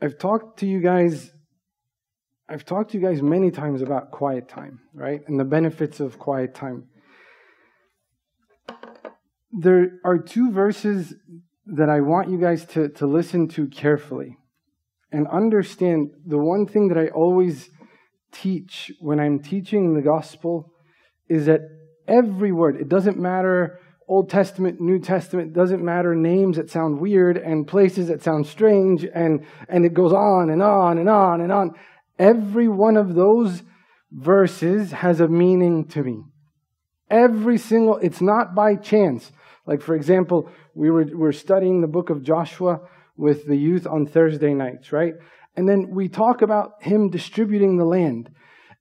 I've talked to you guys I've talked to you guys many times about quiet time, right? And the benefits of quiet time. There are two verses that I want you guys to, to listen to carefully and understand the one thing that I always teach when I'm teaching the gospel is that every word, it doesn't matter Old Testament, New Testament, doesn't matter names that sound weird and places that sound strange and, and it goes on and on and on and on. Every one of those verses has a meaning to me. Every single, it's not by chance. Like, for example, we were, we are studying the book of Joshua with the youth on Thursday nights, right? And then we talk about him distributing the land.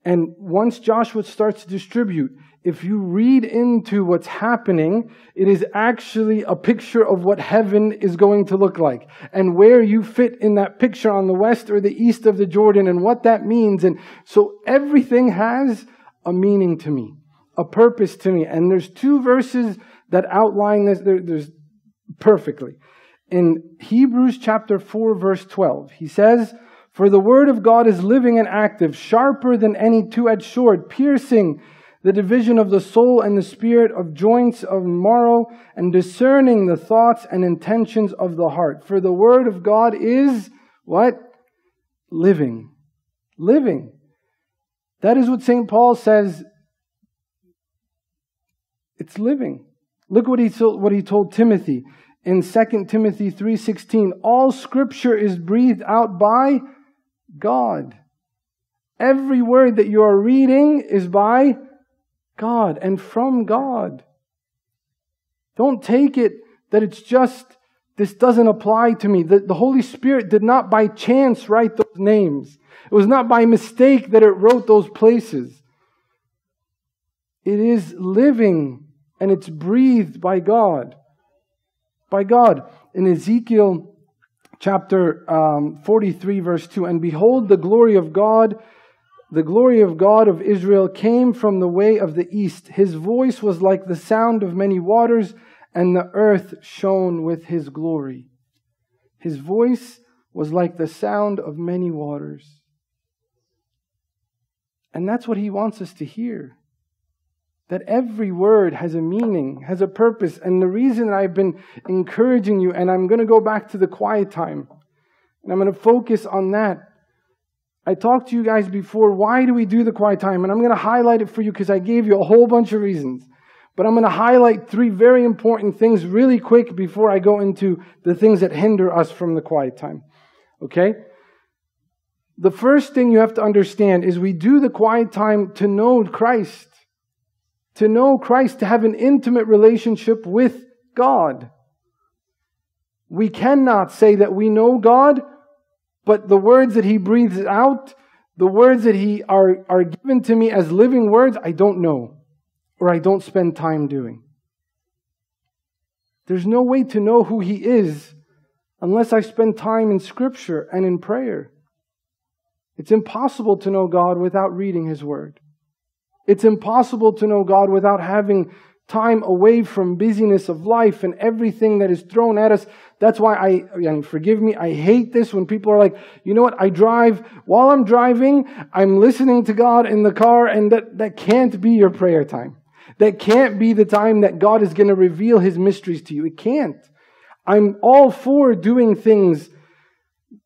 And once Joshua starts to distribute, if you read into what's happening, it is actually a picture of what heaven is going to look like and where you fit in that picture on the west or the east of the Jordan and what that means. And so everything has a meaning to me, a purpose to me. And there's two verses that outline this there, there's perfectly. In Hebrews chapter 4 verse 12, he says, For the word of God is living and active, sharper than any two-edged sword, piercing the division of the soul and the spirit, of joints, of marrow, and discerning the thoughts and intentions of the heart. For the word of God is what? Living. Living. That is what St. Paul says. It's living. Look what he told, what he told Timothy in 2 Timothy 3:16. All scripture is breathed out by God. Every word that you are reading is by God and from God. Don't take it that it's just, this doesn't apply to me. The, the Holy Spirit did not by chance write those names. It was not by mistake that it wrote those places. It is living and it's breathed by God. By God. In Ezekiel chapter um, 43, verse 2, and behold, the glory of God the glory of God of Israel came from the way of the east. His voice was like the sound of many waters, and the earth shone with his glory. His voice was like the sound of many waters. And that's what he wants us to hear. That every word has a meaning, has a purpose. And the reason I've been encouraging you, and I'm going to go back to the quiet time, and I'm going to focus on that I talked to you guys before, why do we do the quiet time? And I'm going to highlight it for you because I gave you a whole bunch of reasons. But I'm going to highlight three very important things really quick before I go into the things that hinder us from the quiet time. Okay? The first thing you have to understand is we do the quiet time to know Christ. To know Christ, to have an intimate relationship with God. We cannot say that we know God but the words that he breathes out, the words that he are, are given to me as living words, I don't know. Or I don't spend time doing. There's no way to know who he is unless I spend time in scripture and in prayer. It's impossible to know God without reading his word. It's impossible to know God without having time away from busyness of life and everything that is thrown at us. That's why I, and forgive me, I hate this when people are like, you know what, I drive, while I'm driving, I'm listening to God in the car, and that, that can't be your prayer time. That can't be the time that God is going to reveal His mysteries to you. It can't. I'm all for doing things,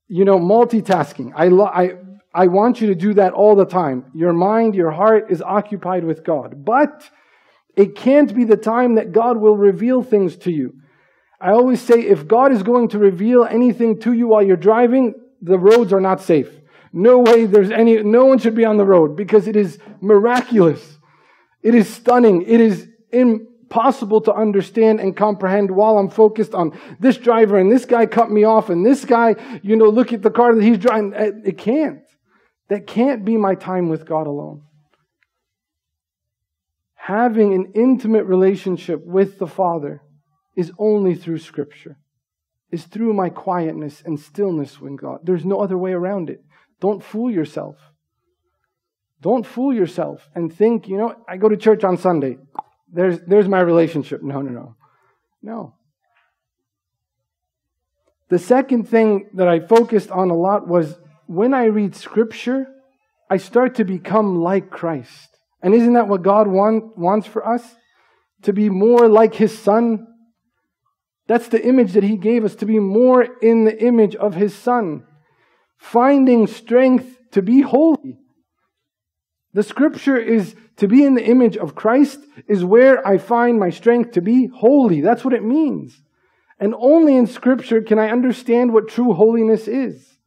you know, multitasking. I, I, I want you to do that all the time. Your mind, your heart is occupied with God. But, it can't be the time that God will reveal things to you. I always say if God is going to reveal anything to you while you're driving, the roads are not safe. No way there's any, no one should be on the road because it is miraculous. It is stunning. It is impossible to understand and comprehend while I'm focused on this driver and this guy cut me off and this guy, you know, look at the car that he's driving. It can't. That can't be my time with God alone having an intimate relationship with the Father is only through Scripture, is through my quietness and stillness with God. There's no other way around it. Don't fool yourself. Don't fool yourself and think, you know, I go to church on Sunday. There's, there's my relationship. No, no, no. No. The second thing that I focused on a lot was when I read scripture, I start to become like Christ. And isn't that what God want, wants for us? To be more like His Son. That's the image that He gave us, to be more in the image of His Son. Finding strength to be holy. The scripture is to be in the image of Christ is where I find my strength to be holy. That's what it means. And only in scripture can I understand what true holiness is.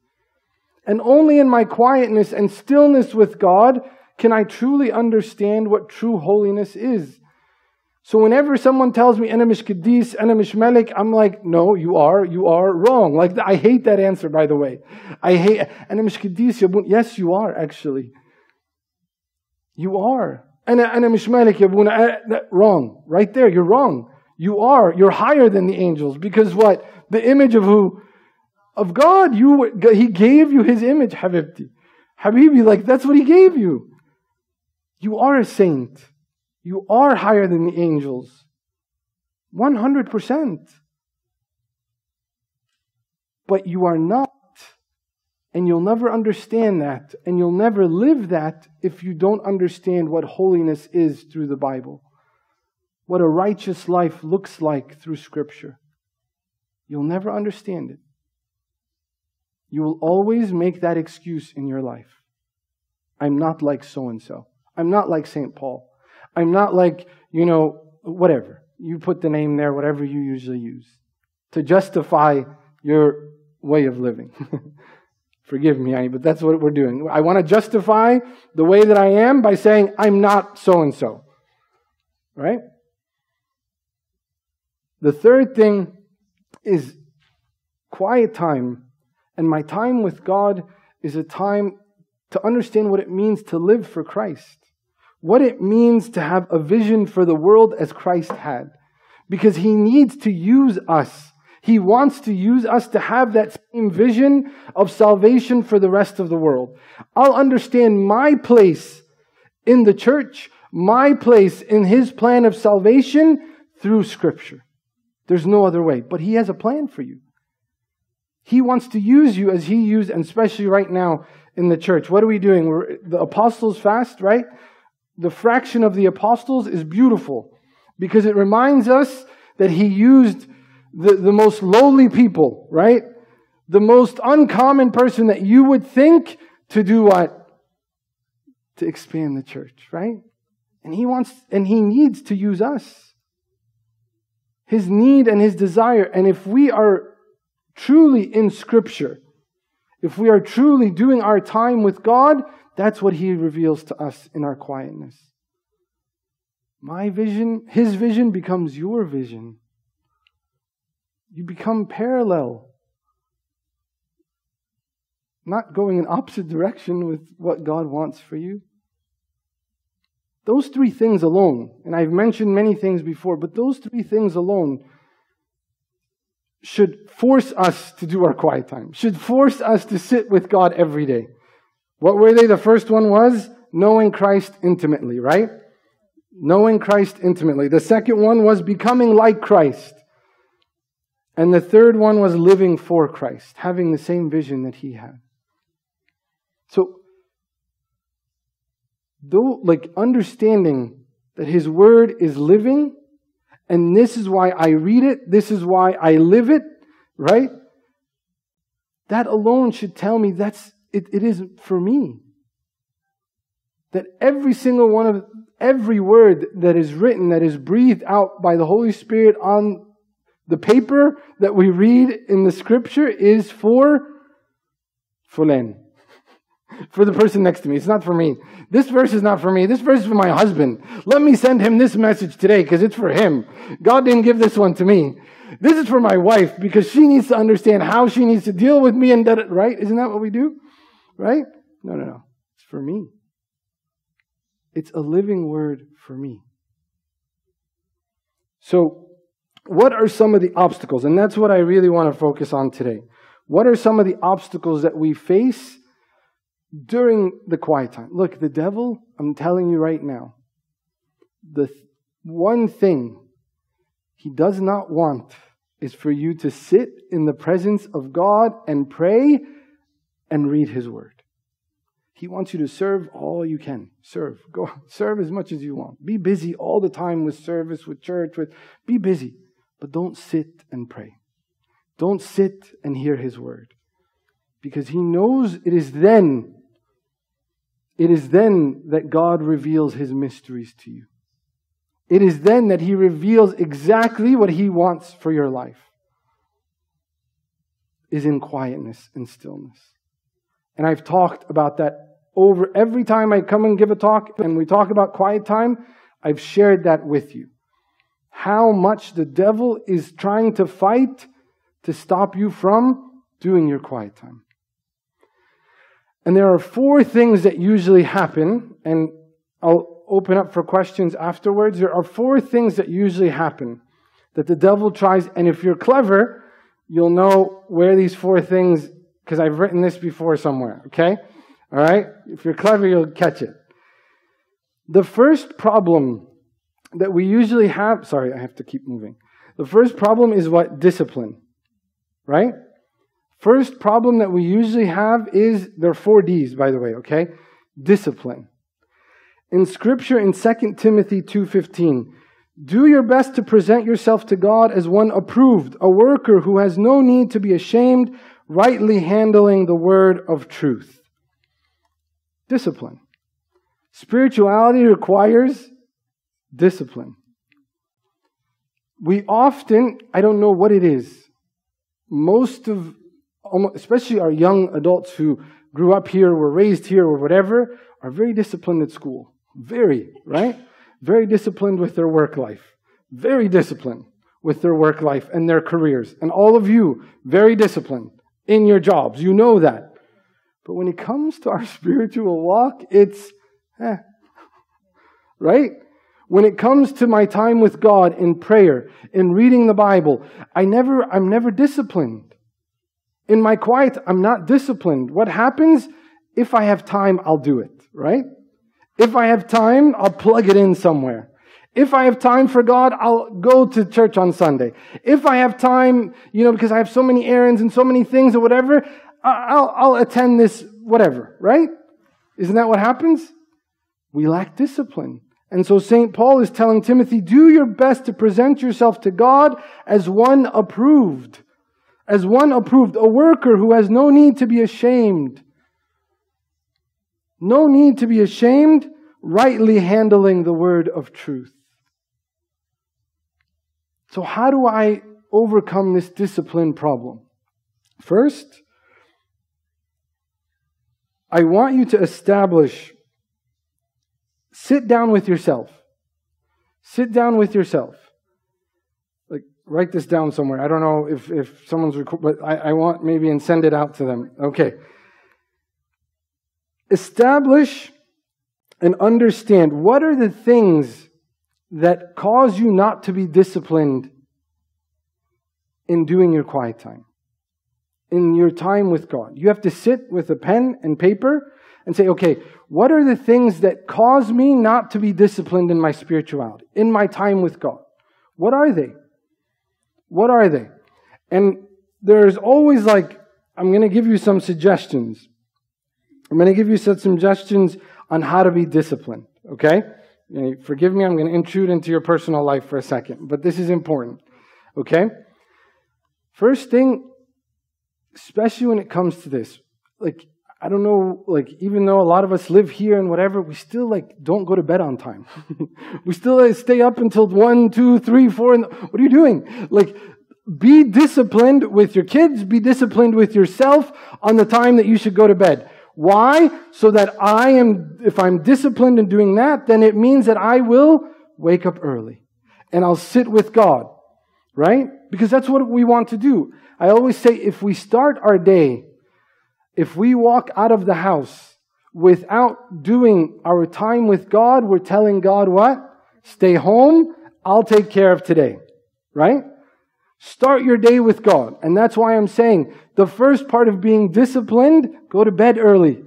And only in my quietness and stillness with God can I truly understand what true holiness is? So whenever someone tells me enemish kadis, enemish Malik, I'm like, no, you are, you are wrong. Like I hate that answer, by the way. I hate enemish kadis. Yes, you are actually. You are. Enemish melik. Eh, wrong. Right there, you're wrong. You are. You're higher than the angels because what the image of who of God. You He gave you His image, habibti. Habibi, like that's what He gave you. You are a saint. You are higher than the angels. 100%. But you are not and you'll never understand that, and you'll never live that if you don't understand what holiness is through the Bible, what a righteous life looks like through Scripture. You'll never understand it. You will always make that excuse in your life. I'm not like so and so. I'm not like St. Paul. I'm not like, you know, whatever. You put the name there, whatever you usually use, to justify your way of living. Forgive me, Annie, but that's what we're doing. I want to justify the way that I am by saying I'm not so and so. Right? The third thing is quiet time. And my time with God is a time to understand what it means to live for Christ. What it means to have a vision for the world as Christ had. Because He needs to use us he wants to use us to have that same vision of salvation for the rest of the world. I'll understand my place in the church, my place in His plan of salvation through Scripture. There's no other way. But He has a plan for you. He wants to use you as He used, and especially right now in the church. What are we doing? We're, the apostles fast, right? The fraction of the apostles is beautiful because it reminds us that He used the, the most lowly people, right? The most uncommon person that you would think to do what? To expand the church, right? And he wants, and he needs to use us. His need and his desire. And if we are truly in scripture, if we are truly doing our time with God, that's what he reveals to us in our quietness. My vision, his vision becomes your vision. You become parallel. Not going in opposite direction with what God wants for you. Those three things alone, and I've mentioned many things before, but those three things alone should force us to do our quiet time, should force us to sit with God every day. What were they? The first one was knowing Christ intimately, right? Knowing Christ intimately. The second one was becoming like Christ. And the third one was living for Christ, having the same vision that he had. So, though, like understanding that his word is living, and this is why I read it, this is why I live it, right? That alone should tell me that's it, it isn't for me. That every single one of every word that is written, that is breathed out by the Holy Spirit on the paper that we read in the scripture is for fulan. for the person next to me. It's not for me. This verse is not for me. This verse is for my husband. Let me send him this message today because it's for him. God didn't give this one to me. This is for my wife because she needs to understand how she needs to deal with me and that, right? Isn't that what we do? Right? No, no, no. It's for me. It's a living word for me. So, what are some of the obstacles? And that's what I really want to focus on today. What are some of the obstacles that we face during the quiet time? Look, the devil, I'm telling you right now, the one thing he does not want is for you to sit in the presence of God and pray and read His Word. He wants you to serve all you can. Serve. Go serve as much as you want. Be busy all the time with service, with church, with be busy. But don't sit and pray. Don't sit and hear his word. Because he knows it is then, it is then that God reveals his mysteries to you. It is then that he reveals exactly what he wants for your life. Is in quietness and stillness. And I've talked about that over every time I come and give a talk and we talk about quiet time, I've shared that with you. How much the devil is trying to fight to stop you from doing your quiet time. And there are four things that usually happen, and I'll open up for questions afterwards. There are four things that usually happen that the devil tries, and if you're clever, you'll know where these four things because I've written this before somewhere, okay? All right? If you're clever, you'll catch it. The first problem that we usually have, sorry, I have to keep moving. The first problem is what? Discipline, right? First problem that we usually have is, there are four D's, by the way, okay? Discipline. In scripture in 2 Timothy 2.15, do your best to present yourself to God as one approved, a worker who has no need to be ashamed, rightly handling the word of truth. Discipline. Spirituality requires discipline. We often, I don't know what it is, most of, especially our young adults who grew up here, were raised here, or whatever, are very disciplined at school. Very, right? Very disciplined with their work life. Very disciplined with their work life and their careers. And all of you, very disciplined in your jobs. You know that. But when it comes to our spiritual walk, it's, eh. right? When it comes to my time with God in prayer, in reading the Bible, I never, I'm never disciplined. In my quiet, I'm not disciplined. What happens? If I have time, I'll do it, right? If I have time, I'll plug it in somewhere. If I have time for God, I'll go to church on Sunday. If I have time, you know, because I have so many errands and so many things or whatever, I'll, I'll attend this, whatever, right? Isn't that what happens? We lack discipline. And so St. Paul is telling Timothy, do your best to present yourself to God as one approved. As one approved, a worker who has no need to be ashamed. No need to be ashamed, rightly handling the word of truth. So, how do I overcome this discipline problem? First, I want you to establish, sit down with yourself. Sit down with yourself. Like, write this down somewhere. I don't know if, if someone's, record, but I, I want maybe and send it out to them. Okay. Establish and understand what are the things that cause you not to be disciplined in doing your quiet time, in your time with God. You have to sit with a pen and paper and say, okay, what are the things that cause me not to be disciplined in my spirituality, in my time with God? What are they? What are they? And there's always like, I'm going to give you some suggestions. I'm going to give you some suggestions on how to be disciplined, okay? Forgive me, I'm going to intrude into your personal life for a second, but this is important. Okay? First thing, especially when it comes to this, like, I don't know, like, even though a lot of us live here and whatever, we still, like, don't go to bed on time. we still like, stay up until one, two, three, four, and what are you doing? Like, be disciplined with your kids, be disciplined with yourself on the time that you should go to bed. Why? So that I am, if I'm disciplined in doing that, then it means that I will wake up early and I'll sit with God, right? Because that's what we want to do. I always say if we start our day, if we walk out of the house without doing our time with God, we're telling God what? Stay home, I'll take care of today, right? Start your day with God. And that's why I'm saying the first part of being disciplined, go to bed early.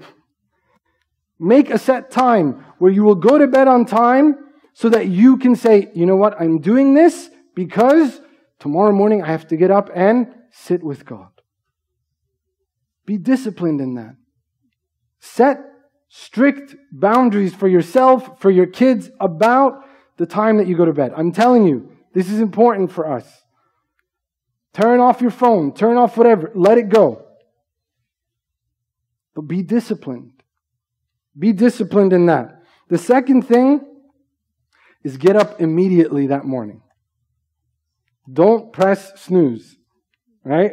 Make a set time where you will go to bed on time so that you can say, you know what, I'm doing this because tomorrow morning I have to get up and sit with God. Be disciplined in that. Set strict boundaries for yourself, for your kids about the time that you go to bed. I'm telling you, this is important for us. Turn off your phone, turn off whatever, let it go. But be disciplined. Be disciplined in that. The second thing is get up immediately that morning. Don't press snooze. Right?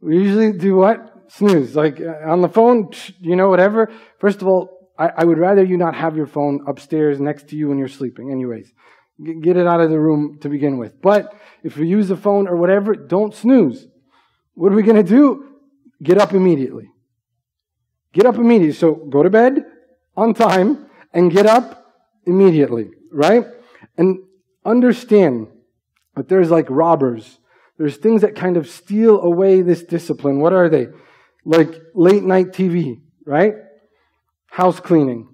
We usually do what? Snooze. Like uh, on the phone, you know, whatever. First of all, I, I would rather you not have your phone upstairs next to you when you're sleeping, anyways. Get it out of the room to begin with. But if you use the phone or whatever, don't snooze. What are we going to do? Get up immediately. Get up immediately. So go to bed on time and get up immediately, right? And understand that there's like robbers. There's things that kind of steal away this discipline. What are they? Like late night TV, right? House cleaning,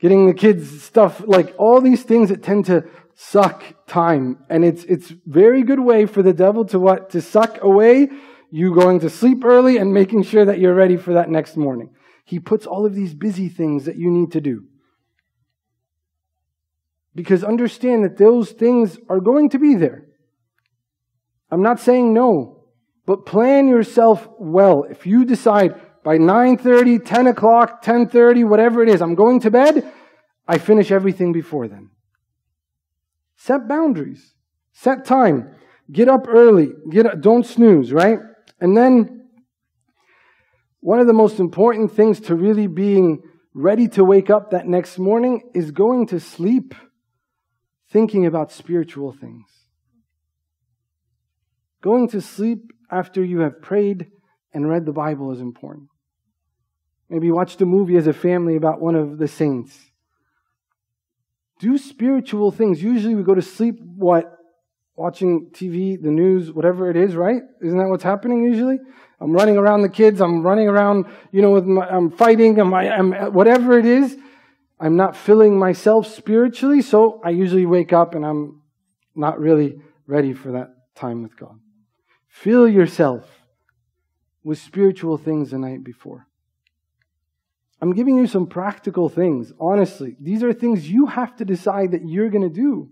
getting the kids stuff, like all these things that tend to suck time. And it's, it's very good way for the devil to what? To suck away you going to sleep early and making sure that you're ready for that next morning. He puts all of these busy things that you need to do. Because understand that those things are going to be there. I'm not saying no, but plan yourself well. If you decide by 9:30, 10 o'clock, 10:30, whatever it is, I'm going to bed, I finish everything before then. Set boundaries. Set time. Get up early. Get up, don't snooze, right? And then one of the most important things to really being ready to wake up that next morning is going to sleep thinking about spiritual things. Going to sleep after you have prayed and read the Bible is important. Maybe watch a movie as a family about one of the saints. Do spiritual things. Usually we go to sleep, what? Watching TV, the news, whatever it is, right? Isn't that what's happening usually? I'm running around the kids. I'm running around, you know, with my, I'm fighting. I'm, I'm, whatever it is. I'm not filling myself spiritually. So I usually wake up and I'm not really ready for that time with God. Fill yourself with spiritual things the night before. I'm giving you some practical things, honestly. These are things you have to decide that you're going to do.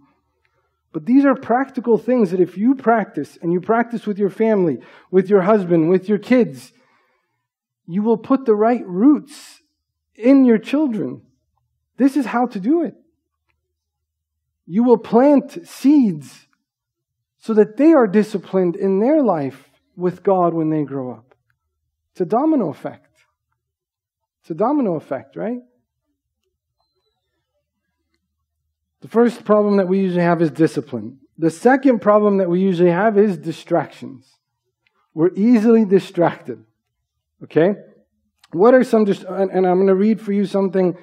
But these are practical things that if you practice and you practice with your family, with your husband, with your kids, you will put the right roots in your children. This is how to do it. You will plant seeds so that they are disciplined in their life with God when they grow up. It's a domino effect. It's a domino effect, right? The first problem that we usually have is discipline. The second problem that we usually have is distractions. We're easily distracted. Okay? What are some, dist- and, and, I'm going to read for you something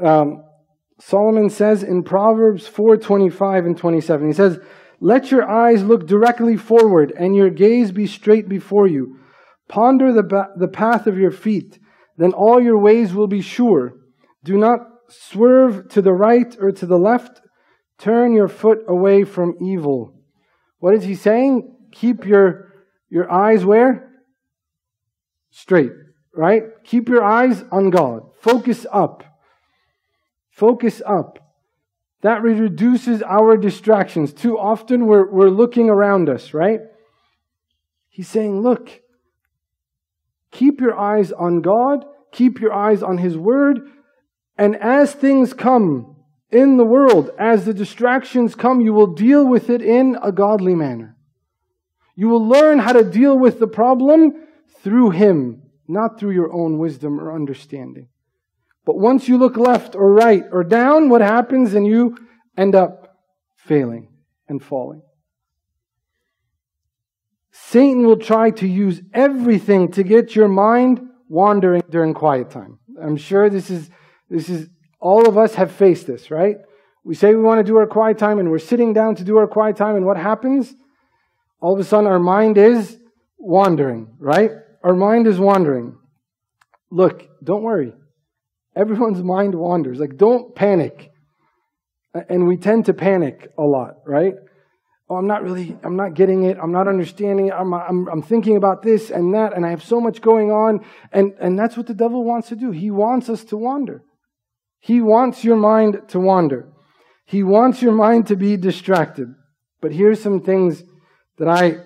um, Solomon says in Proverbs 4 25 and 27. He says, Let your eyes look directly forward and your gaze be straight before you. Ponder the, ba- the path of your feet then all your ways will be sure. Do not swerve to the right or to the left. Turn your foot away from evil. What is he saying? Keep your, your eyes where? Straight, right? Keep your eyes on God. Focus up. Focus up. That reduces our distractions. Too often we're, we're looking around us, right? He's saying, look, Keep your eyes on God, keep your eyes on His Word, and as things come in the world, as the distractions come, you will deal with it in a godly manner. You will learn how to deal with the problem through Him, not through your own wisdom or understanding. But once you look left or right or down, what happens? And you end up failing and falling. Satan will try to use everything to get your mind wandering during quiet time. I'm sure this is, this is, all of us have faced this, right? We say we want to do our quiet time and we're sitting down to do our quiet time and what happens? All of a sudden our mind is wandering, right? Our mind is wandering. Look, don't worry. Everyone's mind wanders. Like, don't panic. And we tend to panic a lot, right? Oh, I'm not really, I'm not getting it. I'm not understanding it. I'm, I'm, I'm thinking about this and that, and I have so much going on. And, and that's what the devil wants to do. He wants us to wander. He wants your mind to wander. He wants your mind to be distracted. But here's some things that I,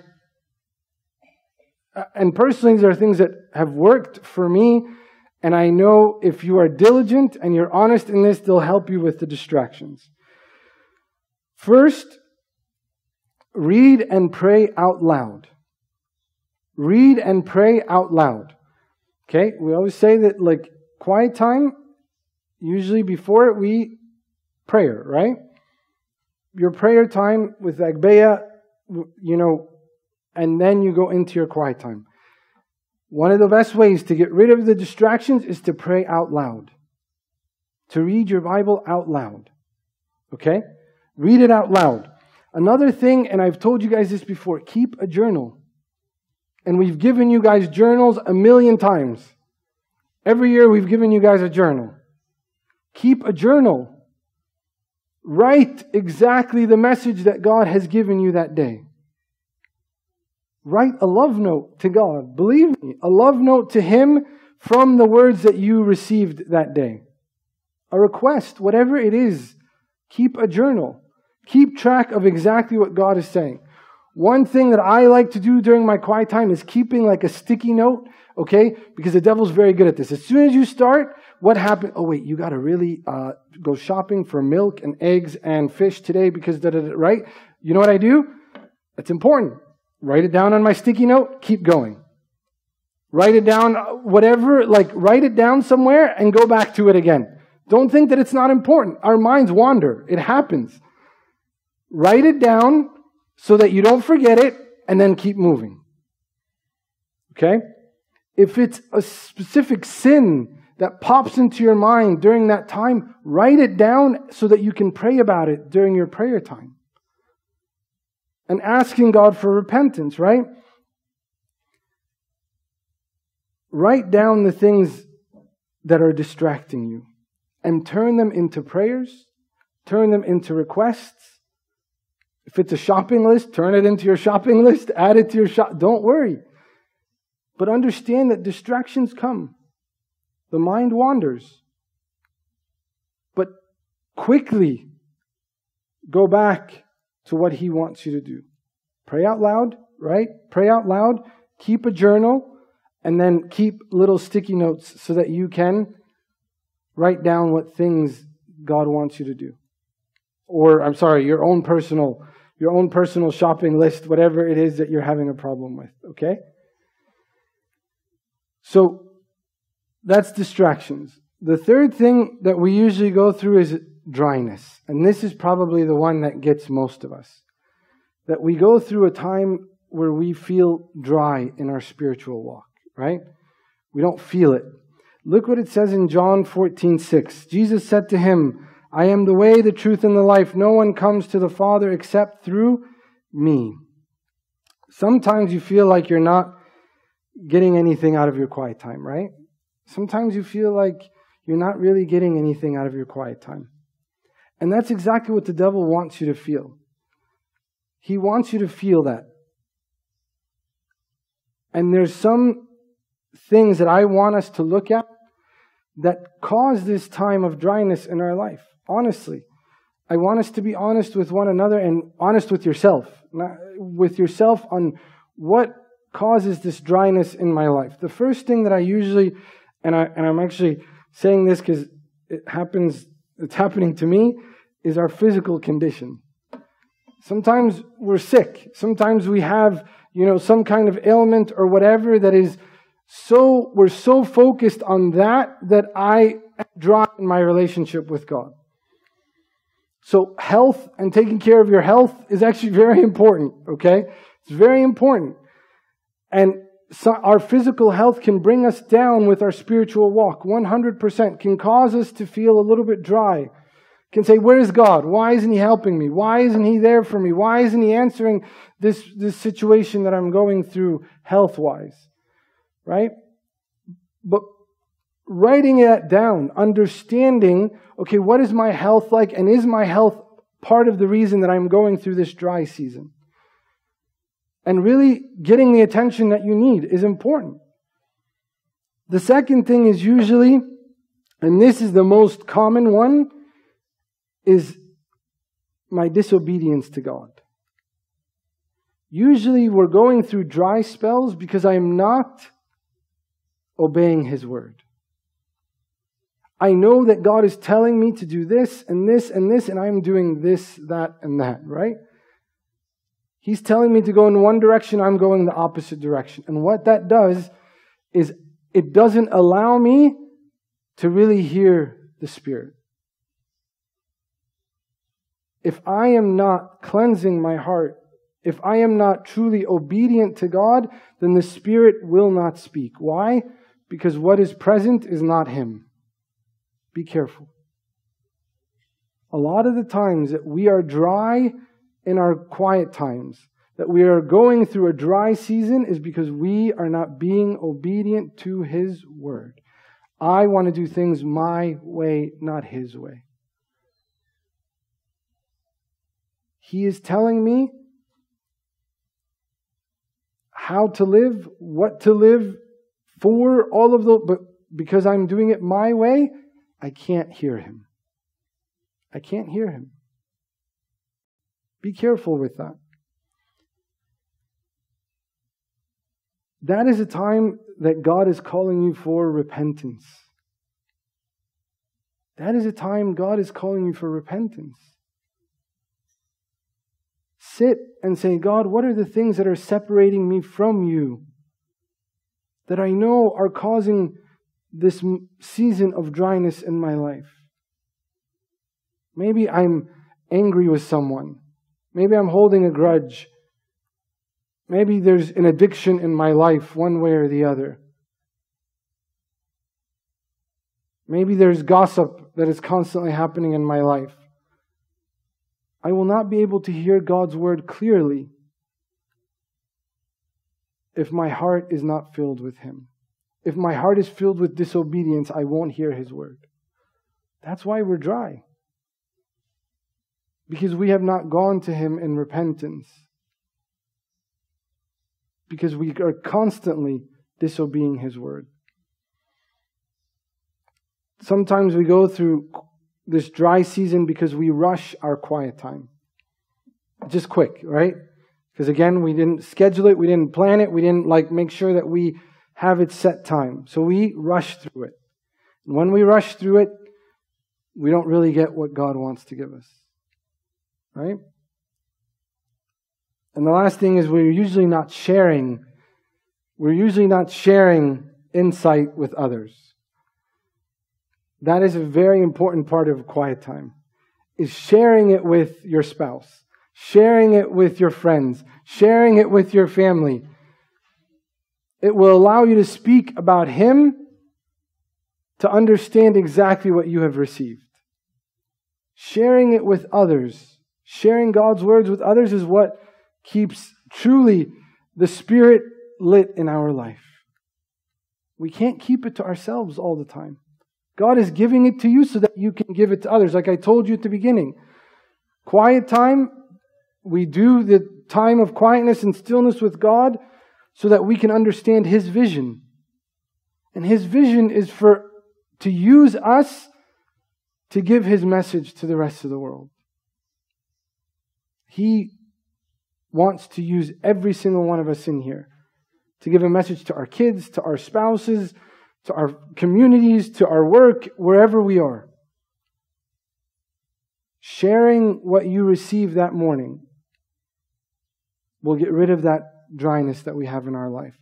uh, and personally, these are things that have worked for me. And I know if you are diligent and you're honest in this, they'll help you with the distractions. First, read and pray out loud. Read and pray out loud. Okay, we always say that like quiet time, usually before we prayer, right? Your prayer time with Agbeya, you know, and then you go into your quiet time. One of the best ways to get rid of the distractions is to pray out loud. To read your Bible out loud. Okay? Read it out loud. Another thing, and I've told you guys this before, keep a journal. And we've given you guys journals a million times. Every year we've given you guys a journal. Keep a journal. Write exactly the message that God has given you that day. Write a love note to God. Believe me, a love note to Him from the words that you received that day. A request, whatever it is, keep a journal. Keep track of exactly what God is saying. One thing that I like to do during my quiet time is keeping like a sticky note, okay? Because the devil's very good at this. As soon as you start, what happened? Oh, wait, you got to really uh, go shopping for milk and eggs and fish today because, da, da, da, right? You know what I do? That's important. Write it down on my sticky note, keep going. Write it down, whatever, like write it down somewhere and go back to it again. Don't think that it's not important. Our minds wander. It happens. Write it down so that you don't forget it and then keep moving. Okay? If it's a specific sin that pops into your mind during that time, write it down so that you can pray about it during your prayer time. And asking God for repentance, right? Write down the things that are distracting you and turn them into prayers, turn them into requests, if it's a shopping list, turn it into your shopping list, add it to your shop. Don't worry. But understand that distractions come. The mind wanders. But quickly go back to what he wants you to do. Pray out loud, right? Pray out loud. Keep a journal and then keep little sticky notes so that you can write down what things God wants you to do. Or, I'm sorry, your own personal your own personal shopping list, whatever it is that you're having a problem with, okay? So that's distractions. The third thing that we usually go through is dryness. And this is probably the one that gets most of us. That we go through a time where we feel dry in our spiritual walk, right? We don't feel it. Look what it says in John 14, 6. Jesus said to him, I am the way, the truth, and the life. No one comes to the Father except through me. Sometimes you feel like you're not getting anything out of your quiet time, right? Sometimes you feel like you're not really getting anything out of your quiet time. And that's exactly what the devil wants you to feel. He wants you to feel that. And there's some things that I want us to look at that cause this time of dryness in our life honestly. I want us to be honest with one another and honest with yourself, with yourself on what causes this dryness in my life. The first thing that I usually, and, I, and I'm actually saying this because it happens, it's happening to me, is our physical condition. Sometimes we're sick. Sometimes we have, you know, some kind of ailment or whatever that is so, we're so focused on that that I draw in my relationship with God. So health and taking care of your health is actually very important, okay? It's very important. And so our physical health can bring us down with our spiritual walk 100%, can cause us to feel a little bit dry. Can say, Where's God? Why isn't He helping me? Why isn't He there for me? Why isn't He answering this, this situation that I'm going through health wise? Right? But writing it down, understanding, okay, what is my health like? And is my health part of the reason that I'm going through this dry season? and really getting the attention that you need is important. The second thing is usually, and this is the most common one, is my disobedience to God. Usually we're going through dry spells because I am not obeying His word. I know that God is telling me to do this and this and this, and I'm doing this, that, and that, right? He's telling me to go in one direction, I'm going the opposite direction. And what that does is it doesn't allow me to really hear the Spirit. If I am not cleansing my heart, if I am not truly obedient to God, then the Spirit will not speak. Why? Because what is present is not Him. Be careful. A lot of the times that we are dry in our quiet times, that we are going through a dry season, is because we are not being obedient to His word. I want to do things my way, not His way. He is telling me how to live, what to live for, all of the, but because I'm doing it my way, I can't hear him. I can't hear him. Be careful with that. That is a time that God is calling you for repentance. That is a time God is calling you for repentance. Sit and say, God, what are the things that are separating me from you that I know are causing this season of dryness in my life. Maybe I'm angry with someone. Maybe I'm holding a grudge. Maybe there's an addiction in my life, one way or the other. Maybe there's gossip that is constantly happening in my life. I will not be able to hear God's word clearly if my heart is not filled with Him. If my heart is filled with disobedience, I won't hear his word. That's why we're dry. Because we have not gone to him in repentance. Because we are constantly disobeying his word. Sometimes we go through this dry season because we rush our quiet time. Just quick, right? Because again, we didn't schedule it, we didn't plan it, we didn't like make sure that we have its set time. So we rush through it. When we rush through it, we don't really get what God wants to give us. Right? And the last thing is we're usually not sharing. We're usually not sharing insight with others. That is a very important part of quiet time. Is sharing it with your spouse, sharing it with your friends, sharing it with your family, it will allow you to speak about Him to understand exactly what you have received. Sharing it with others, sharing God's words with others is what keeps truly the Spirit lit in our life. We can't keep it to ourselves all the time. God is giving it to you so that you can give it to others. Like I told you at the beginning, quiet time, we do the time of quietness and stillness with God so that we can understand His vision. And His vision is for to use us to give His message to the rest of the world. He wants to use every single one of us in here to give a message to our kids, to our spouses, to our communities, to our work, wherever we are. Sharing what you received that morning will get rid of that dryness that we have in our life.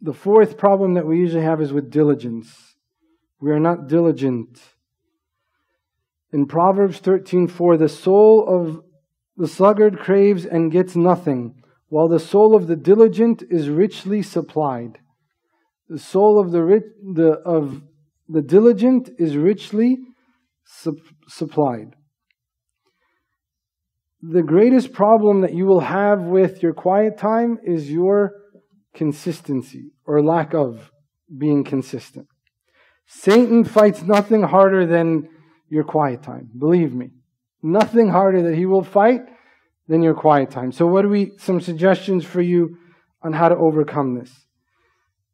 The fourth problem that we usually have is with diligence. We are not diligent. In Proverbs 13:4, the soul of the sluggard craves and gets nothing, while the soul of the diligent is richly supplied. The soul of the, rich, the, of the diligent is richly su- supplied the greatest problem that you will have with your quiet time is your consistency or lack of being consistent. Satan fights nothing harder than your quiet time. Believe me. Nothing harder that he will fight than your quiet time. So what do we, some suggestions for you on how to overcome this?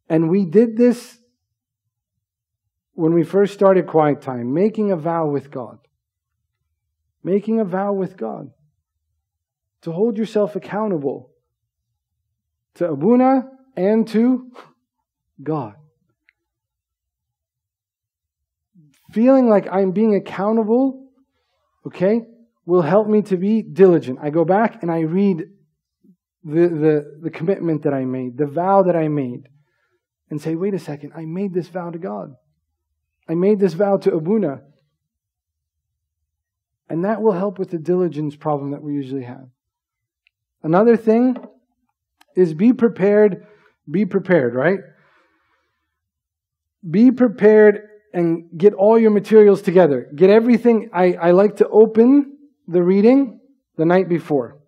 And we did this when we first started quiet time, making a vow with God. Making a vow with God. To hold yourself accountable to Abuna and to God. Feeling like I'm being accountable, okay, will help me to be diligent. I go back and I read the, the, the commitment that I made, the vow that I made, and say, wait a second, I made this vow to God. I made this vow to Abuna. And that will help with the diligence problem that we usually have. Another thing is be prepared, be prepared, right? Be prepared and get all your materials together. Get everything. I, I like to open the reading the night before.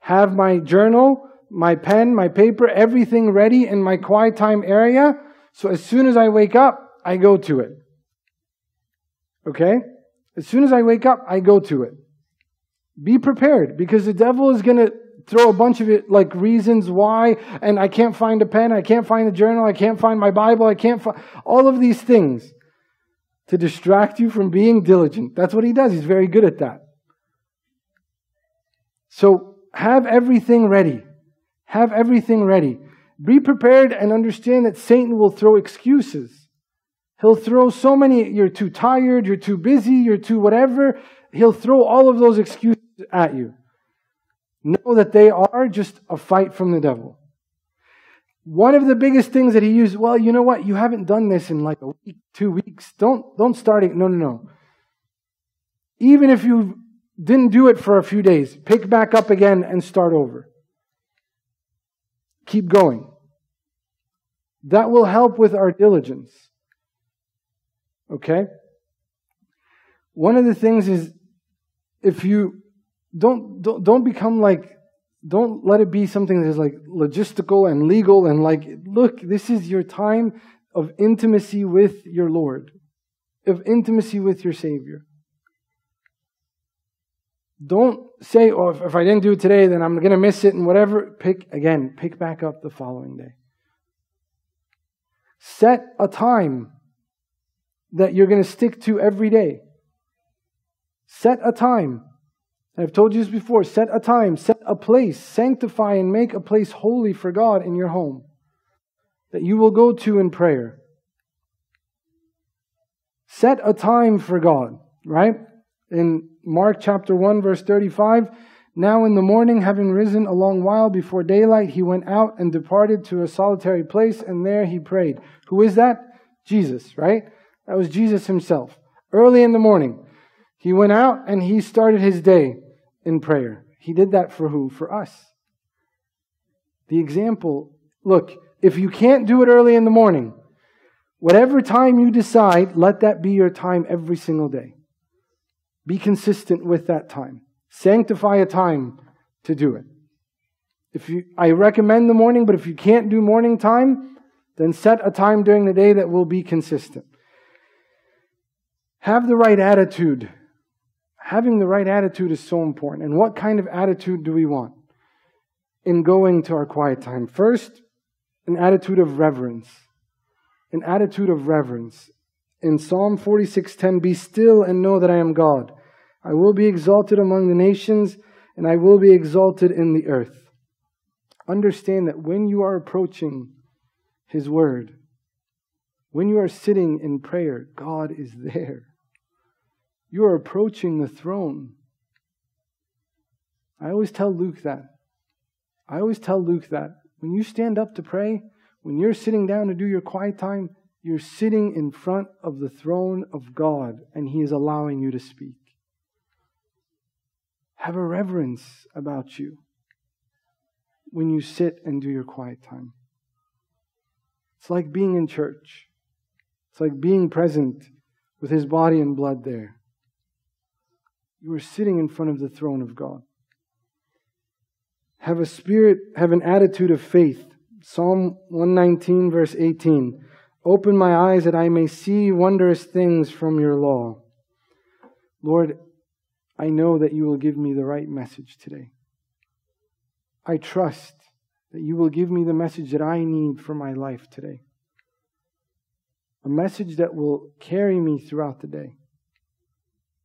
Have my journal, my pen, my paper, everything ready in my quiet time area. So as soon as I wake up, I go to it. Okay? As soon as I wake up, I go to it. Be prepared because the devil is going to throw a bunch of it like reasons why and I can't find a pen, I can't find a journal, I can't find my Bible, I can't find all of these things to distract you from being diligent. That's what he does. He's very good at that. So have everything ready. Have everything ready. Be prepared and understand that Satan will throw excuses. He'll throw so many, you're too tired, you're too busy, you're too whatever. He'll throw all of those excuses at you. Know that they are just a fight from the devil. One of the biggest things that he used, well, you know what? You haven't done this in like a week, two weeks. Don't, don't start it. No, no, no. Even if you didn't do it for a few days, pick back up again and start over. Keep going. That will help with our diligence. Okay? One of the things is if you don't, don't, don't become like don't let it be something that is like logistical and legal and like, look, this is your time of intimacy with your Lord, of intimacy with your Savior. Don't say, oh, if, if I didn't do it today, then I'm going to miss it and whatever. Pick, again, pick back up the following day. Set a time that you're going to stick to every day. Set a time. I've told you this before. Set a time, set a place, sanctify and make a place holy for God in your home that you will go to in prayer. Set a time for God, right? In Mark chapter 1, verse 35, now in the morning, having risen a long while before daylight, he went out and departed to a solitary place, and there he prayed. Who is that? Jesus, right? That was Jesus himself. Early in the morning, he went out and he started his day in prayer. He did that for who? For us. The example look, if you can't do it early in the morning, whatever time you decide, let that be your time every single day. Be consistent with that time. Sanctify a time to do it. If you, I recommend the morning, but if you can't do morning time, then set a time during the day that will be consistent. Have the right attitude having the right attitude is so important. And what kind of attitude do we want in going to our quiet time? First, an attitude of reverence. An attitude of reverence. In Psalm 46:10, be still and know that I am God. I will be exalted among the nations, and I will be exalted in the earth. Understand that when you are approaching His Word, when you are sitting in prayer, God is there. You are approaching the throne. I always tell Luke that. I always tell Luke that. When you stand up to pray, when you're sitting down to do your quiet time, you're sitting in front of the throne of God and He is allowing you to speak. Have a reverence about you when you sit and do your quiet time. It's like being in church, it's like being present with His body and blood there. You are sitting in front of the throne of God. Have a spirit, have an attitude of faith. Psalm 119, verse 18. Open my eyes that I may see wondrous things from your law. Lord, I know that you will give me the right message today. I trust that you will give me the message that I need for my life today. A message that will carry me throughout the day.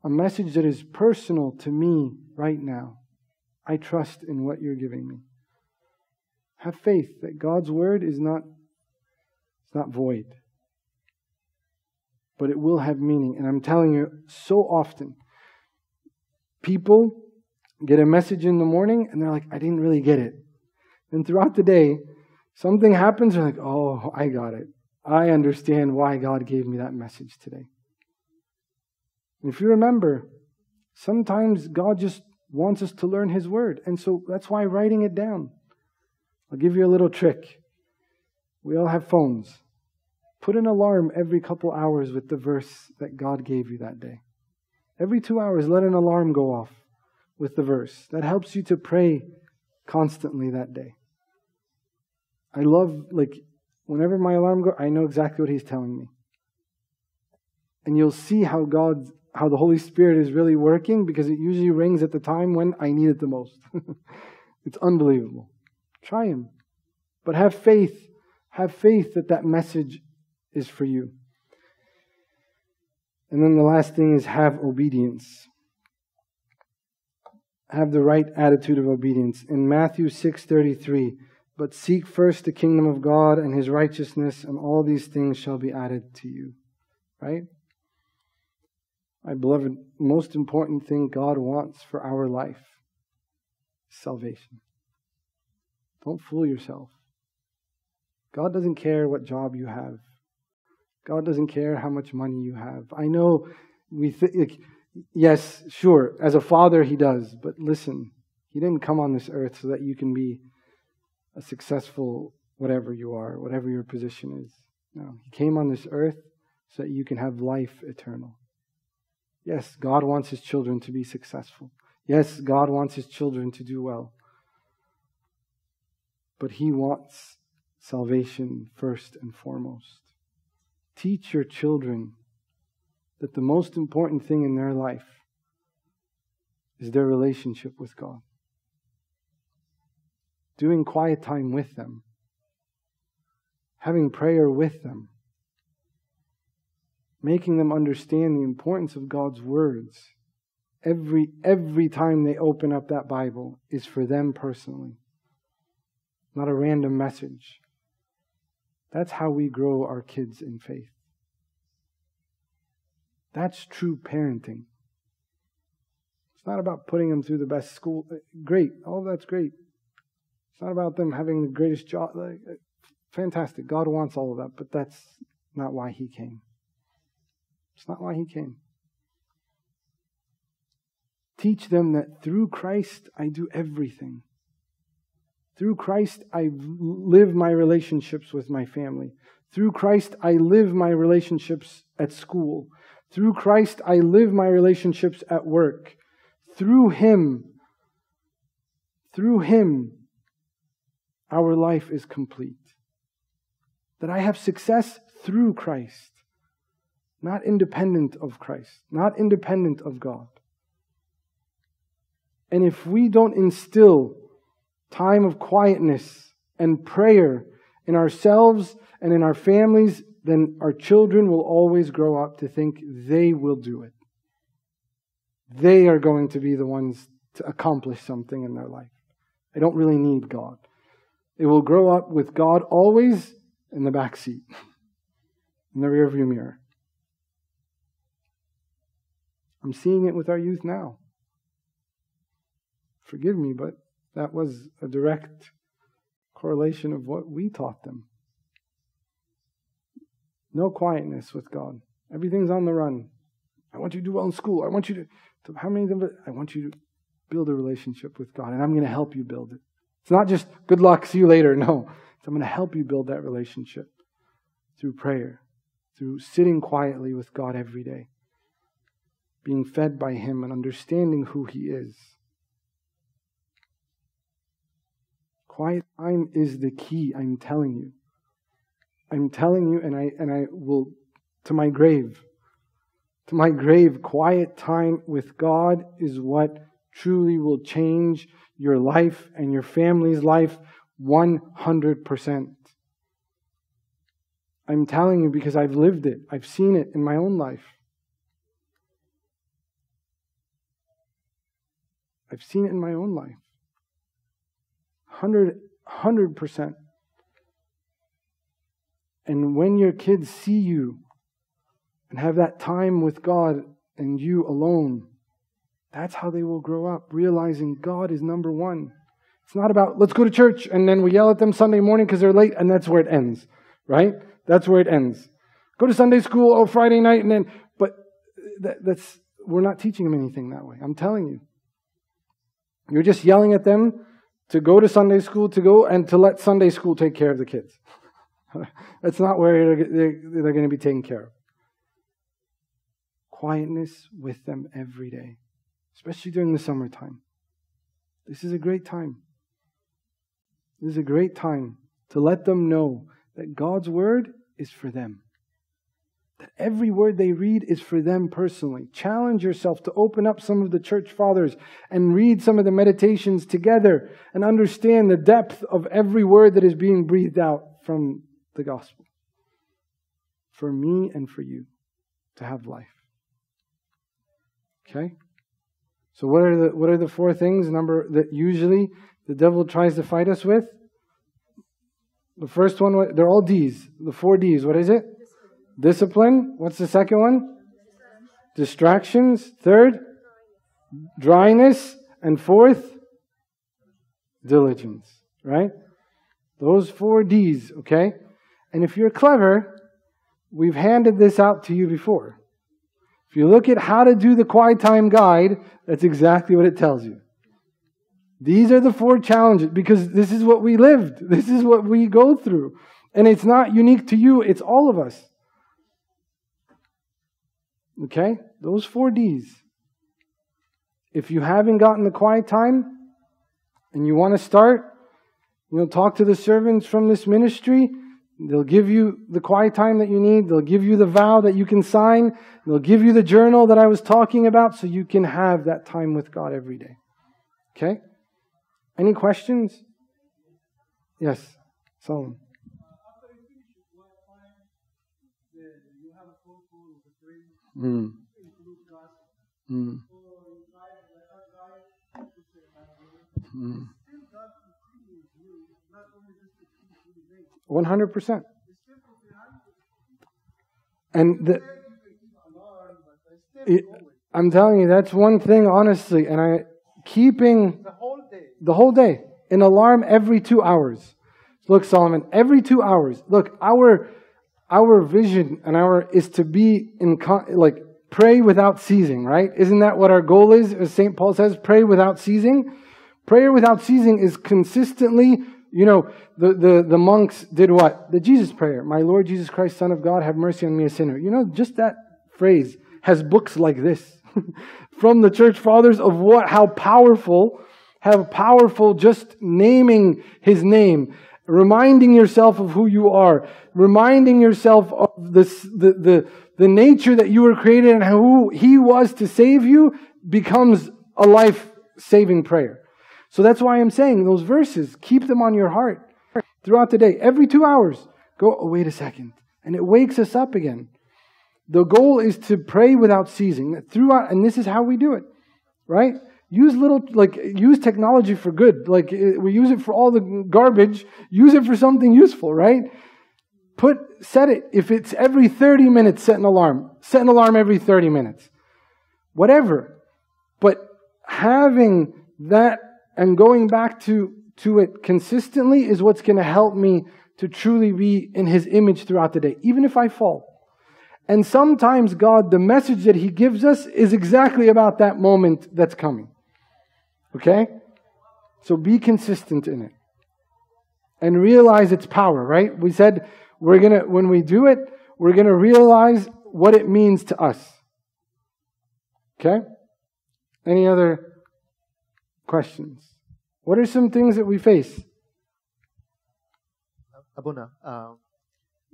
A message that is personal to me right now. I trust in what you're giving me. Have faith that God's word is not, it's not void, but it will have meaning. And I'm telling you, so often, people get a message in the morning and they're like, I didn't really get it. And throughout the day, something happens, they're like, oh, I got it. I understand why God gave me that message today. If you remember, sometimes God just wants us to learn His Word. And so that's why writing it down. I'll give you a little trick. We all have phones. Put an alarm every couple hours with the verse that God gave you that day. Every two hours, let an alarm go off with the verse. That helps you to pray constantly that day. I love, like, whenever my alarm goes, I know exactly what He's telling me. And you'll see how God, how the Holy Spirit is really working because it usually rings at the time when I need it the most. it's unbelievable. Try Him. But have faith. Have faith that that message is for you. And then the last thing is have obedience. Have the right attitude of obedience. In Matthew 6:33, but seek first the kingdom of God and his righteousness and all these things shall be added to you. Right? My beloved, most important thing God wants for our life is salvation. Don't fool yourself. God doesn't care what job you have. God doesn't care how much money you have. I know we think, yes, sure, as a father, he does, but listen, he didn't come on this earth so that you can be a successful whatever you are, whatever your position is. No, he came on this earth so that you can have life eternal. Yes, God wants his children to be successful. Yes, God wants his children to do well. But he wants salvation first and foremost. Teach your children that the most important thing in their life is their relationship with God. Doing quiet time with them, having prayer with them, making them understand the importance of God's words. Every, every time they open up that Bible is for them personally, not a random message. That's how we grow our kids in faith. That's true parenting. It's not about putting them through the best school. Uh, great, all that's great. It's not about them having the greatest job. Uh, fantastic. God wants all of that, but that's not why He came. It's not why He came. Teach them that through Christ I do everything. Through Christ, I live my relationships with my family. Through Christ, I live my relationships at school. Through Christ, I live my relationships at work. Through Him, through Him, our life is complete. That I have success through Christ, not independent of Christ, not independent of God. And if we don't instill time of quietness and prayer in ourselves and in our families, then our children will always grow up to think they will do it. They are going to be the ones to accomplish something in their life. They don't really need God. They will grow up with God always in the back seat, in the rearview mirror. I'm seeing it with our youth now. Forgive me, but that was a direct correlation of what we taught them. No quietness with God. Everything's on the run. I want you to do well in school. I want you to, to how many of them? I want you to build a relationship with God, and I'm going to help you build it. It's not just good luck, see you later. No, I'm going to help you build that relationship through prayer, through sitting quietly with God every day, being fed by Him and understanding who He is. Quiet time is the key, I'm telling you. I'm telling you, and I, and I will, to my grave, to my grave, quiet time with God is what truly will change your life and your family's life 100%. I'm telling you because I've lived it. I've seen it in my own life. I've seen it in my own life. 100, 100%. And when your kids see you and have that time with God and you alone, that's how they will grow up, realizing God is number one. It's not about, let's go to church, and then we yell at them Sunday morning because they're late, and that's where it ends, right? That's where it ends. Go to Sunday school, oh, Friday night, and then, but uh, that, that's, we're not teaching them anything that way. I'm telling you. You're just yelling at them to go to Sunday school, to go and to let Sunday school take care of the kids. That's not where they're, going to be taken care of. Quietness with them every day, especially during the summertime. This is a great time. This is a great time to let them know that God's word is for them. That every word they read is for them personally. Challenge yourself to open up some of the church fathers and read some of the meditations together and understand the depth of every word that is being breathed out from the gospel. For me and for you to have life. Okay? So what are the what are the four things number that usually the devil tries to fight us with? The first one they're all D's. The four D's. What is it? Discipline. What's the second one? Distractions. Third, dryness. And fourth, diligence. Right? Those four D's, okay? And if you're clever, we've handed this out to you before. If you look at how to do the quiet time guide, that's exactly what it tells you. These are the four challenges because this is what we lived. This is what we go through. And it's not unique to you, it's all of us. Okay? Those four D's. If you haven't gotten the quiet time and you want to start, you know, talk to the servants from this ministry. They'll give you the quiet time that you need. They'll give you the vow that you can sign. They'll give you the journal that I was talking about so you can have that time with God every day. Okay? Any questions? Yes, Solomon. Mm. Mm. Mm. 100%. And the, it, I'm telling you, that's one thing, honestly. And I keeping the whole day, the whole day an alarm every two hours. Look, Solomon, every two hours. Look, our our vision and our is to be in like pray without ceasing, right? Isn't that what our goal is? As St. Paul says, pray without ceasing. Prayer without ceasing is consistently, you know, the, the, the monks did what? The Jesus prayer. My Lord Jesus Christ, Son of God, have mercy on me, a sinner. You know, just that phrase has books like this from the church fathers of what, how powerful, how powerful just naming his name reminding yourself of who you are, reminding yourself of this, the, the, the nature that you were created and who He was to save you becomes a life saving prayer. So that's why I'm saying those verses, keep them on your heart throughout the day. Every two hours, go, oh, wait a second. And it wakes us up again. The goal is to pray without ceasing. Throughout, and this is how we do it, right? Use little, like, use technology for good. Like, eh, we use it for all the garbage. Use it for something useful, right? Put, set it. If it's every 30 minutes, set an alarm. Set an alarm every 30 minutes. Whatever. But having that and going back to, to it consistently is what's going to help me to truly be in His image throughout the day, even if I fall. And sometimes God, the message that He gives us is exactly about that moment that's coming. Okay? So be consistent in it. And realize its power, right? We said we're going to, when we do it, we're going to realize what it means to us. Okay? Any other questions? What are some things that we face? Abuna, um,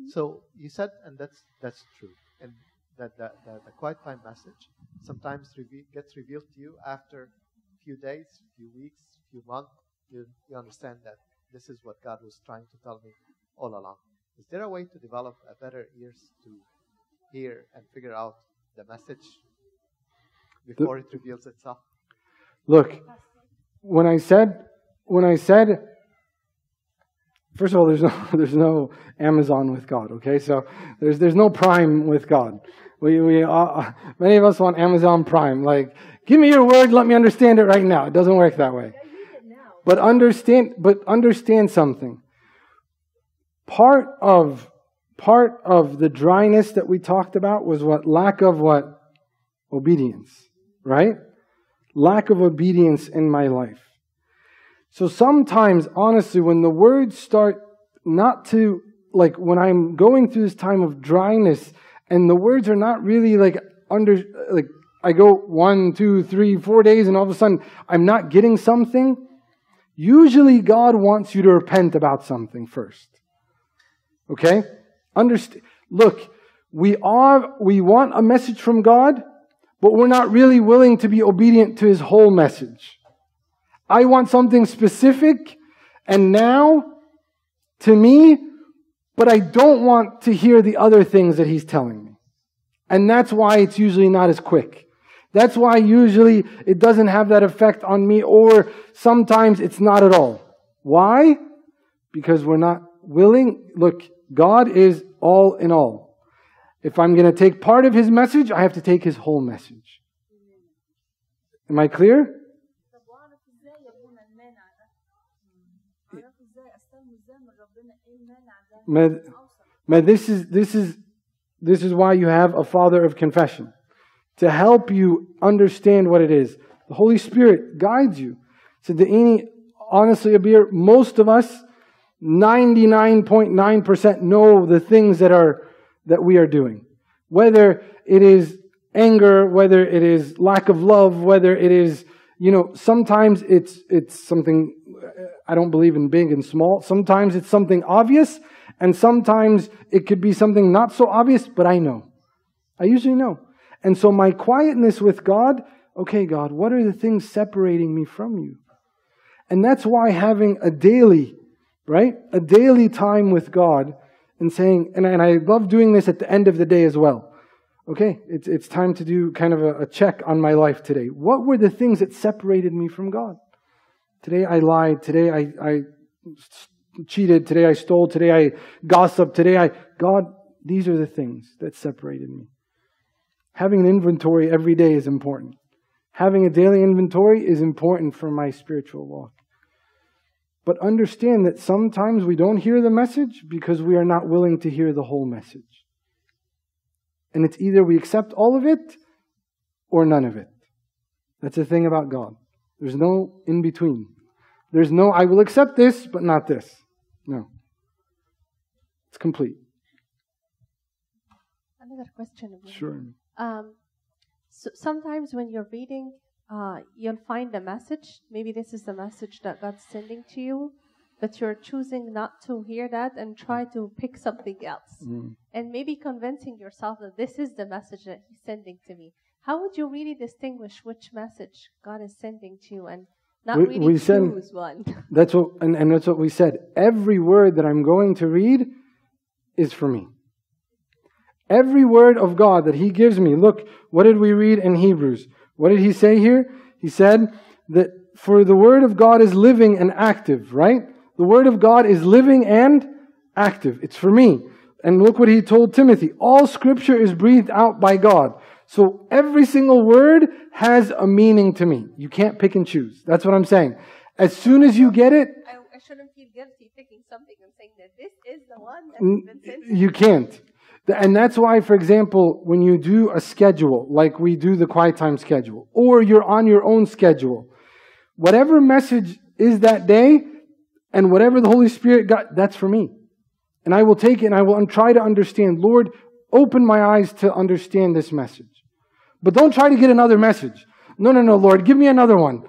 so you said, and that's that's true, and that the, the, the quiet time message sometimes gets revealed to you after few days, few weeks, few months, you, you understand that this is what God was trying to tell me all along. Is there a way to develop a better ears to hear and figure out the message before it reveals itself? Look, when I said, when I said, first of all, there's no, there's no Amazon with God. Okay, so there's there's no Prime with God. We we uh, many of us want Amazon Prime. Like, give me your word, let me understand it right now. It doesn't work that way. But understand, but understand something. Part of part of the dryness that we talked about was what lack of what obedience, right? Lack of obedience in my life. So sometimes, honestly, when the words start not to, like when I'm going through this time of dryness and the words are not really like under, like I go one, two, three, four days and all of a sudden I'm not getting something, usually God wants you to repent about something first. Okay? Understand. Look, we are, we want a message from God, but we're not really willing to be obedient to His whole message. I want something specific and now to me, but I don't want to hear the other things that He's telling me. And that's why it's usually not as quick. That's why usually it doesn't have that effect on me, or sometimes it's not at all. Why? Because we're not willing. Look, God is all in all. If I'm going to take part of his message, I have to take his whole message. Am I clear? This is, this is, this is why you have a father of confession. To help you understand what it is. The Holy Spirit guides you. So the any, honestly, Abir, most of us 99.9% know the things that are that we are doing. Whether it is anger, whether it is lack of love, whether it is, you know, sometimes it's it's something I don't believe in big and small. Sometimes it's something obvious, and sometimes it could be something not so obvious, but I know. I usually know. And so my quietness with God, okay, God, what are the things separating me from you? And that's why having a daily right? A daily time with God and saying, and, and I love doing this at the end of the day as well. Okay, it's, it's time to do kind of a, a check on my life today. What were the things that separated me from God? Today I lied. Today I, I cheated. Today I stole. Today I gossiped. Today I, God, these are the things that separated me. Having an inventory every day is important. Having a daily inventory is important for my spiritual walk. But understand that sometimes we don't hear the message because we are not willing to hear the whole message. And it's either we accept all of it or none of it. That's the thing about God. There's no in between. There's no, I will accept this, but not this. No. It's complete. Another question. Sure. Um, so sometimes when you're reading uh, you'll find a message. Maybe this is the message that God's sending to you, but you're choosing not to hear that and try to pick something else. Mm. And maybe convincing yourself that this is the message that He's sending to me. How would you really distinguish which message God is sending to you and not we, really we choose one? That's what, and, and that's what we said. Every word that I'm going to read is for me. Every word of God that He gives me. Look, what did we read in Hebrews? What did he say here? He said that for the word of God is living and active, right? The word of God is living and active. It's for me. And look what he told Timothy. All scripture is breathed out by God. So every single word has a meaning to me. You can't pick and choose. That's what I'm saying. As soon as you get it, I, I shouldn't feel guilty picking something and saying that this is the one that's been sent. You can't. And that's why, for example, when you do a schedule, like we do the quiet time schedule, or you're on your own schedule, whatever message is that day, and whatever the Holy Spirit got, that's for me. And I will take it and I will try to understand. Lord, open my eyes to understand this message. But don't try to get another message. No, no, no, Lord, give me another one.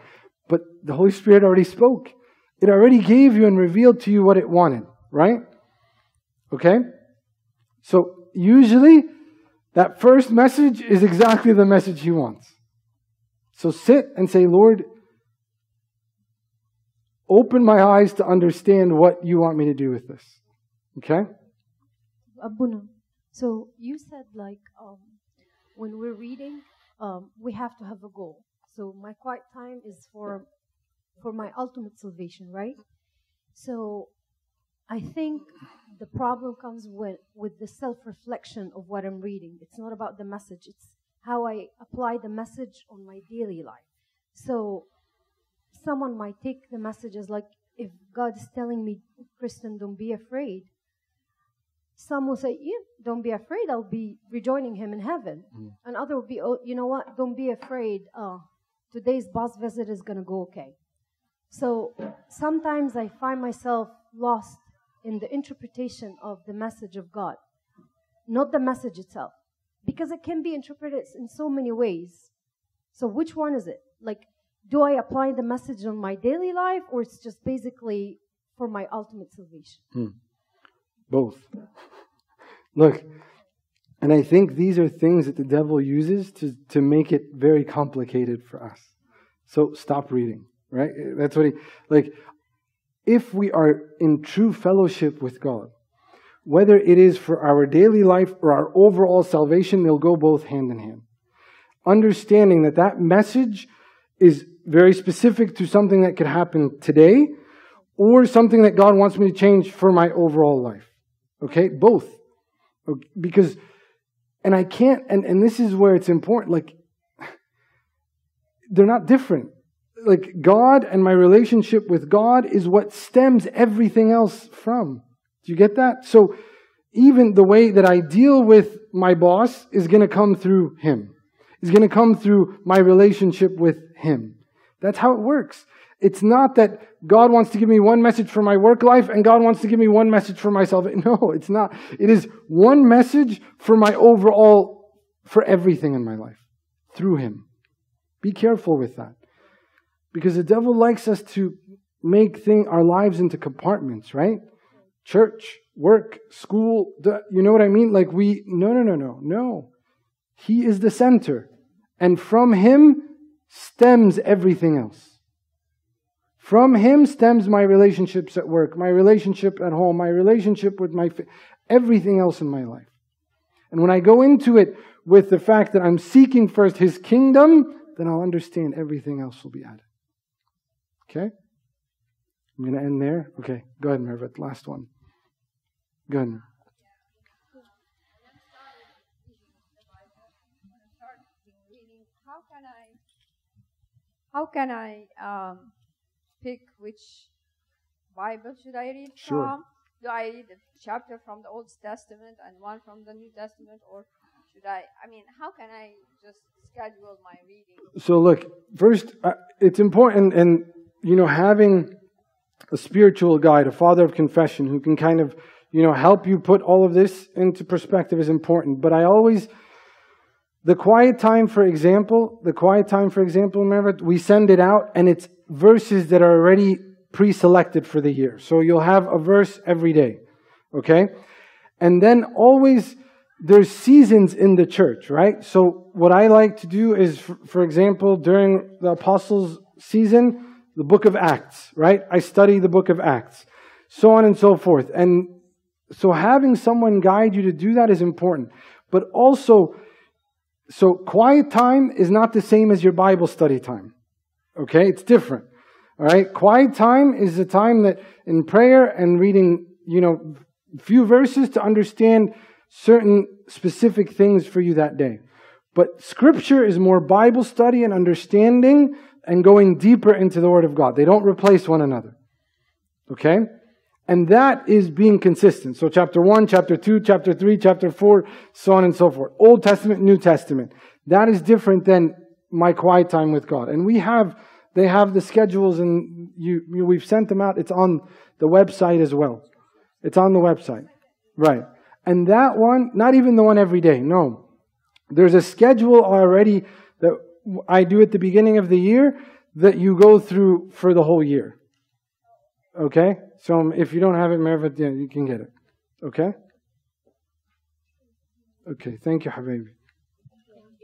But the Holy Spirit already spoke. It already gave you and revealed to you what it wanted, right? Okay? So usually that first message is exactly the message he wants. So sit and say, Lord, open my eyes to understand what you want me to do with this. Okay? Abuna. So you said like um, when we're reading, um, we have to have a goal. So my quiet time is for for my ultimate salvation, right? So I think the problem comes with with the self-reflection of what I'm reading. It's not about the message. It's how I apply the message on my daily life. So someone might take the message as like if God is telling me, Kristen, don't be afraid. Some will say, yeah, don't be afraid. I'll be rejoining him in heaven. Mm. And other will be, oh, you know what? Don't be afraid. Uh, today's bus visit is going to go okay. So sometimes I find myself lost in the interpretation of the message of God, not the message itself, because it can be interpreted in so many ways. So which one is it? Like, do I apply the message on my daily life, or it's just basically for my ultimate salvation? Hmm. Both. Look, and I think these are things that the devil uses to, to make it very complicated for us. So stop reading, right? That's what he, like, if we are in true fellowship with God, whether it is for our daily life or our overall salvation, they'll go both hand in hand. Understanding that that message is very specific to something that could happen today or something that God wants me to change for my overall life. Okay? Both. Because, and I can't, and, and this is where it's important, like, they're not different. Like, God and my relationship with God is what stems everything else from. Do you get that? So, even the way that I deal with my boss is going to come through Him. Is going to come through my relationship with Him. That's how it works. It's not that God wants to give me one message for my work life and God wants to give me one message for myself. No, it's not. It is one message for my overall, for everything in my life through Him. Be careful with that. Because the devil likes us to make thing, our lives into compartments, right? Church, work, school, the, you know what I mean? Like we, no, no, no, no, no. He is the center. And from Him stems everything else. From him stems my relationships at work, my relationship at home, my relationship with my, everything else in my life. And when I go into it with the fact that I'm seeking first his kingdom, then I'll understand everything else will be added. Okay? I'm going to end there. Okay, go ahead, Mervit. Last one. Go ahead. How can I, how can I um, pick which Bible should I read sure. from? Do I read a chapter from the Old Testament and one from the New Testament, or should I? I mean, how can I just schedule my reading? So, look, first, uh, it's important, and you know, having a spiritual guide, a father of confession, who can kind of, you know, help you put all of this into perspective is important. But I always the quiet time, for example, the quiet time, for example, remember, we send it out and it's verses that are already pre selected for the year. So you'll have a verse every day. Okay? And then always there's seasons in the church, right? So what I like to do is, for example, during the apostles' season, the book of Acts, right? I study the book of Acts, so on and so forth. And so having someone guide you to do that is important. But also, so quiet time is not the same as your Bible study time. Okay? It's different. All right? Quiet time is the time that in prayer and reading, you know, few verses to understand certain specific things for you that day. But scripture is more Bible study and understanding and going deeper into the Word of God. They don't replace one another. Okay? And that is being consistent. So chapter 1, chapter 2, chapter 3, chapter 4, so on and so forth. Old Testament, New Testament. That is different than my quiet time with God. And we have, they have the schedules and you, you, we've sent them out. It's on the website as well. It's on the website. Right. And that one, not even the one every day. No. There's a schedule already I do at the beginning of the year that you go through for the whole year. Okay? So um, if you don't have it, Mervit, yeah, you can get it. Okay? Okay, thank you, Habibi.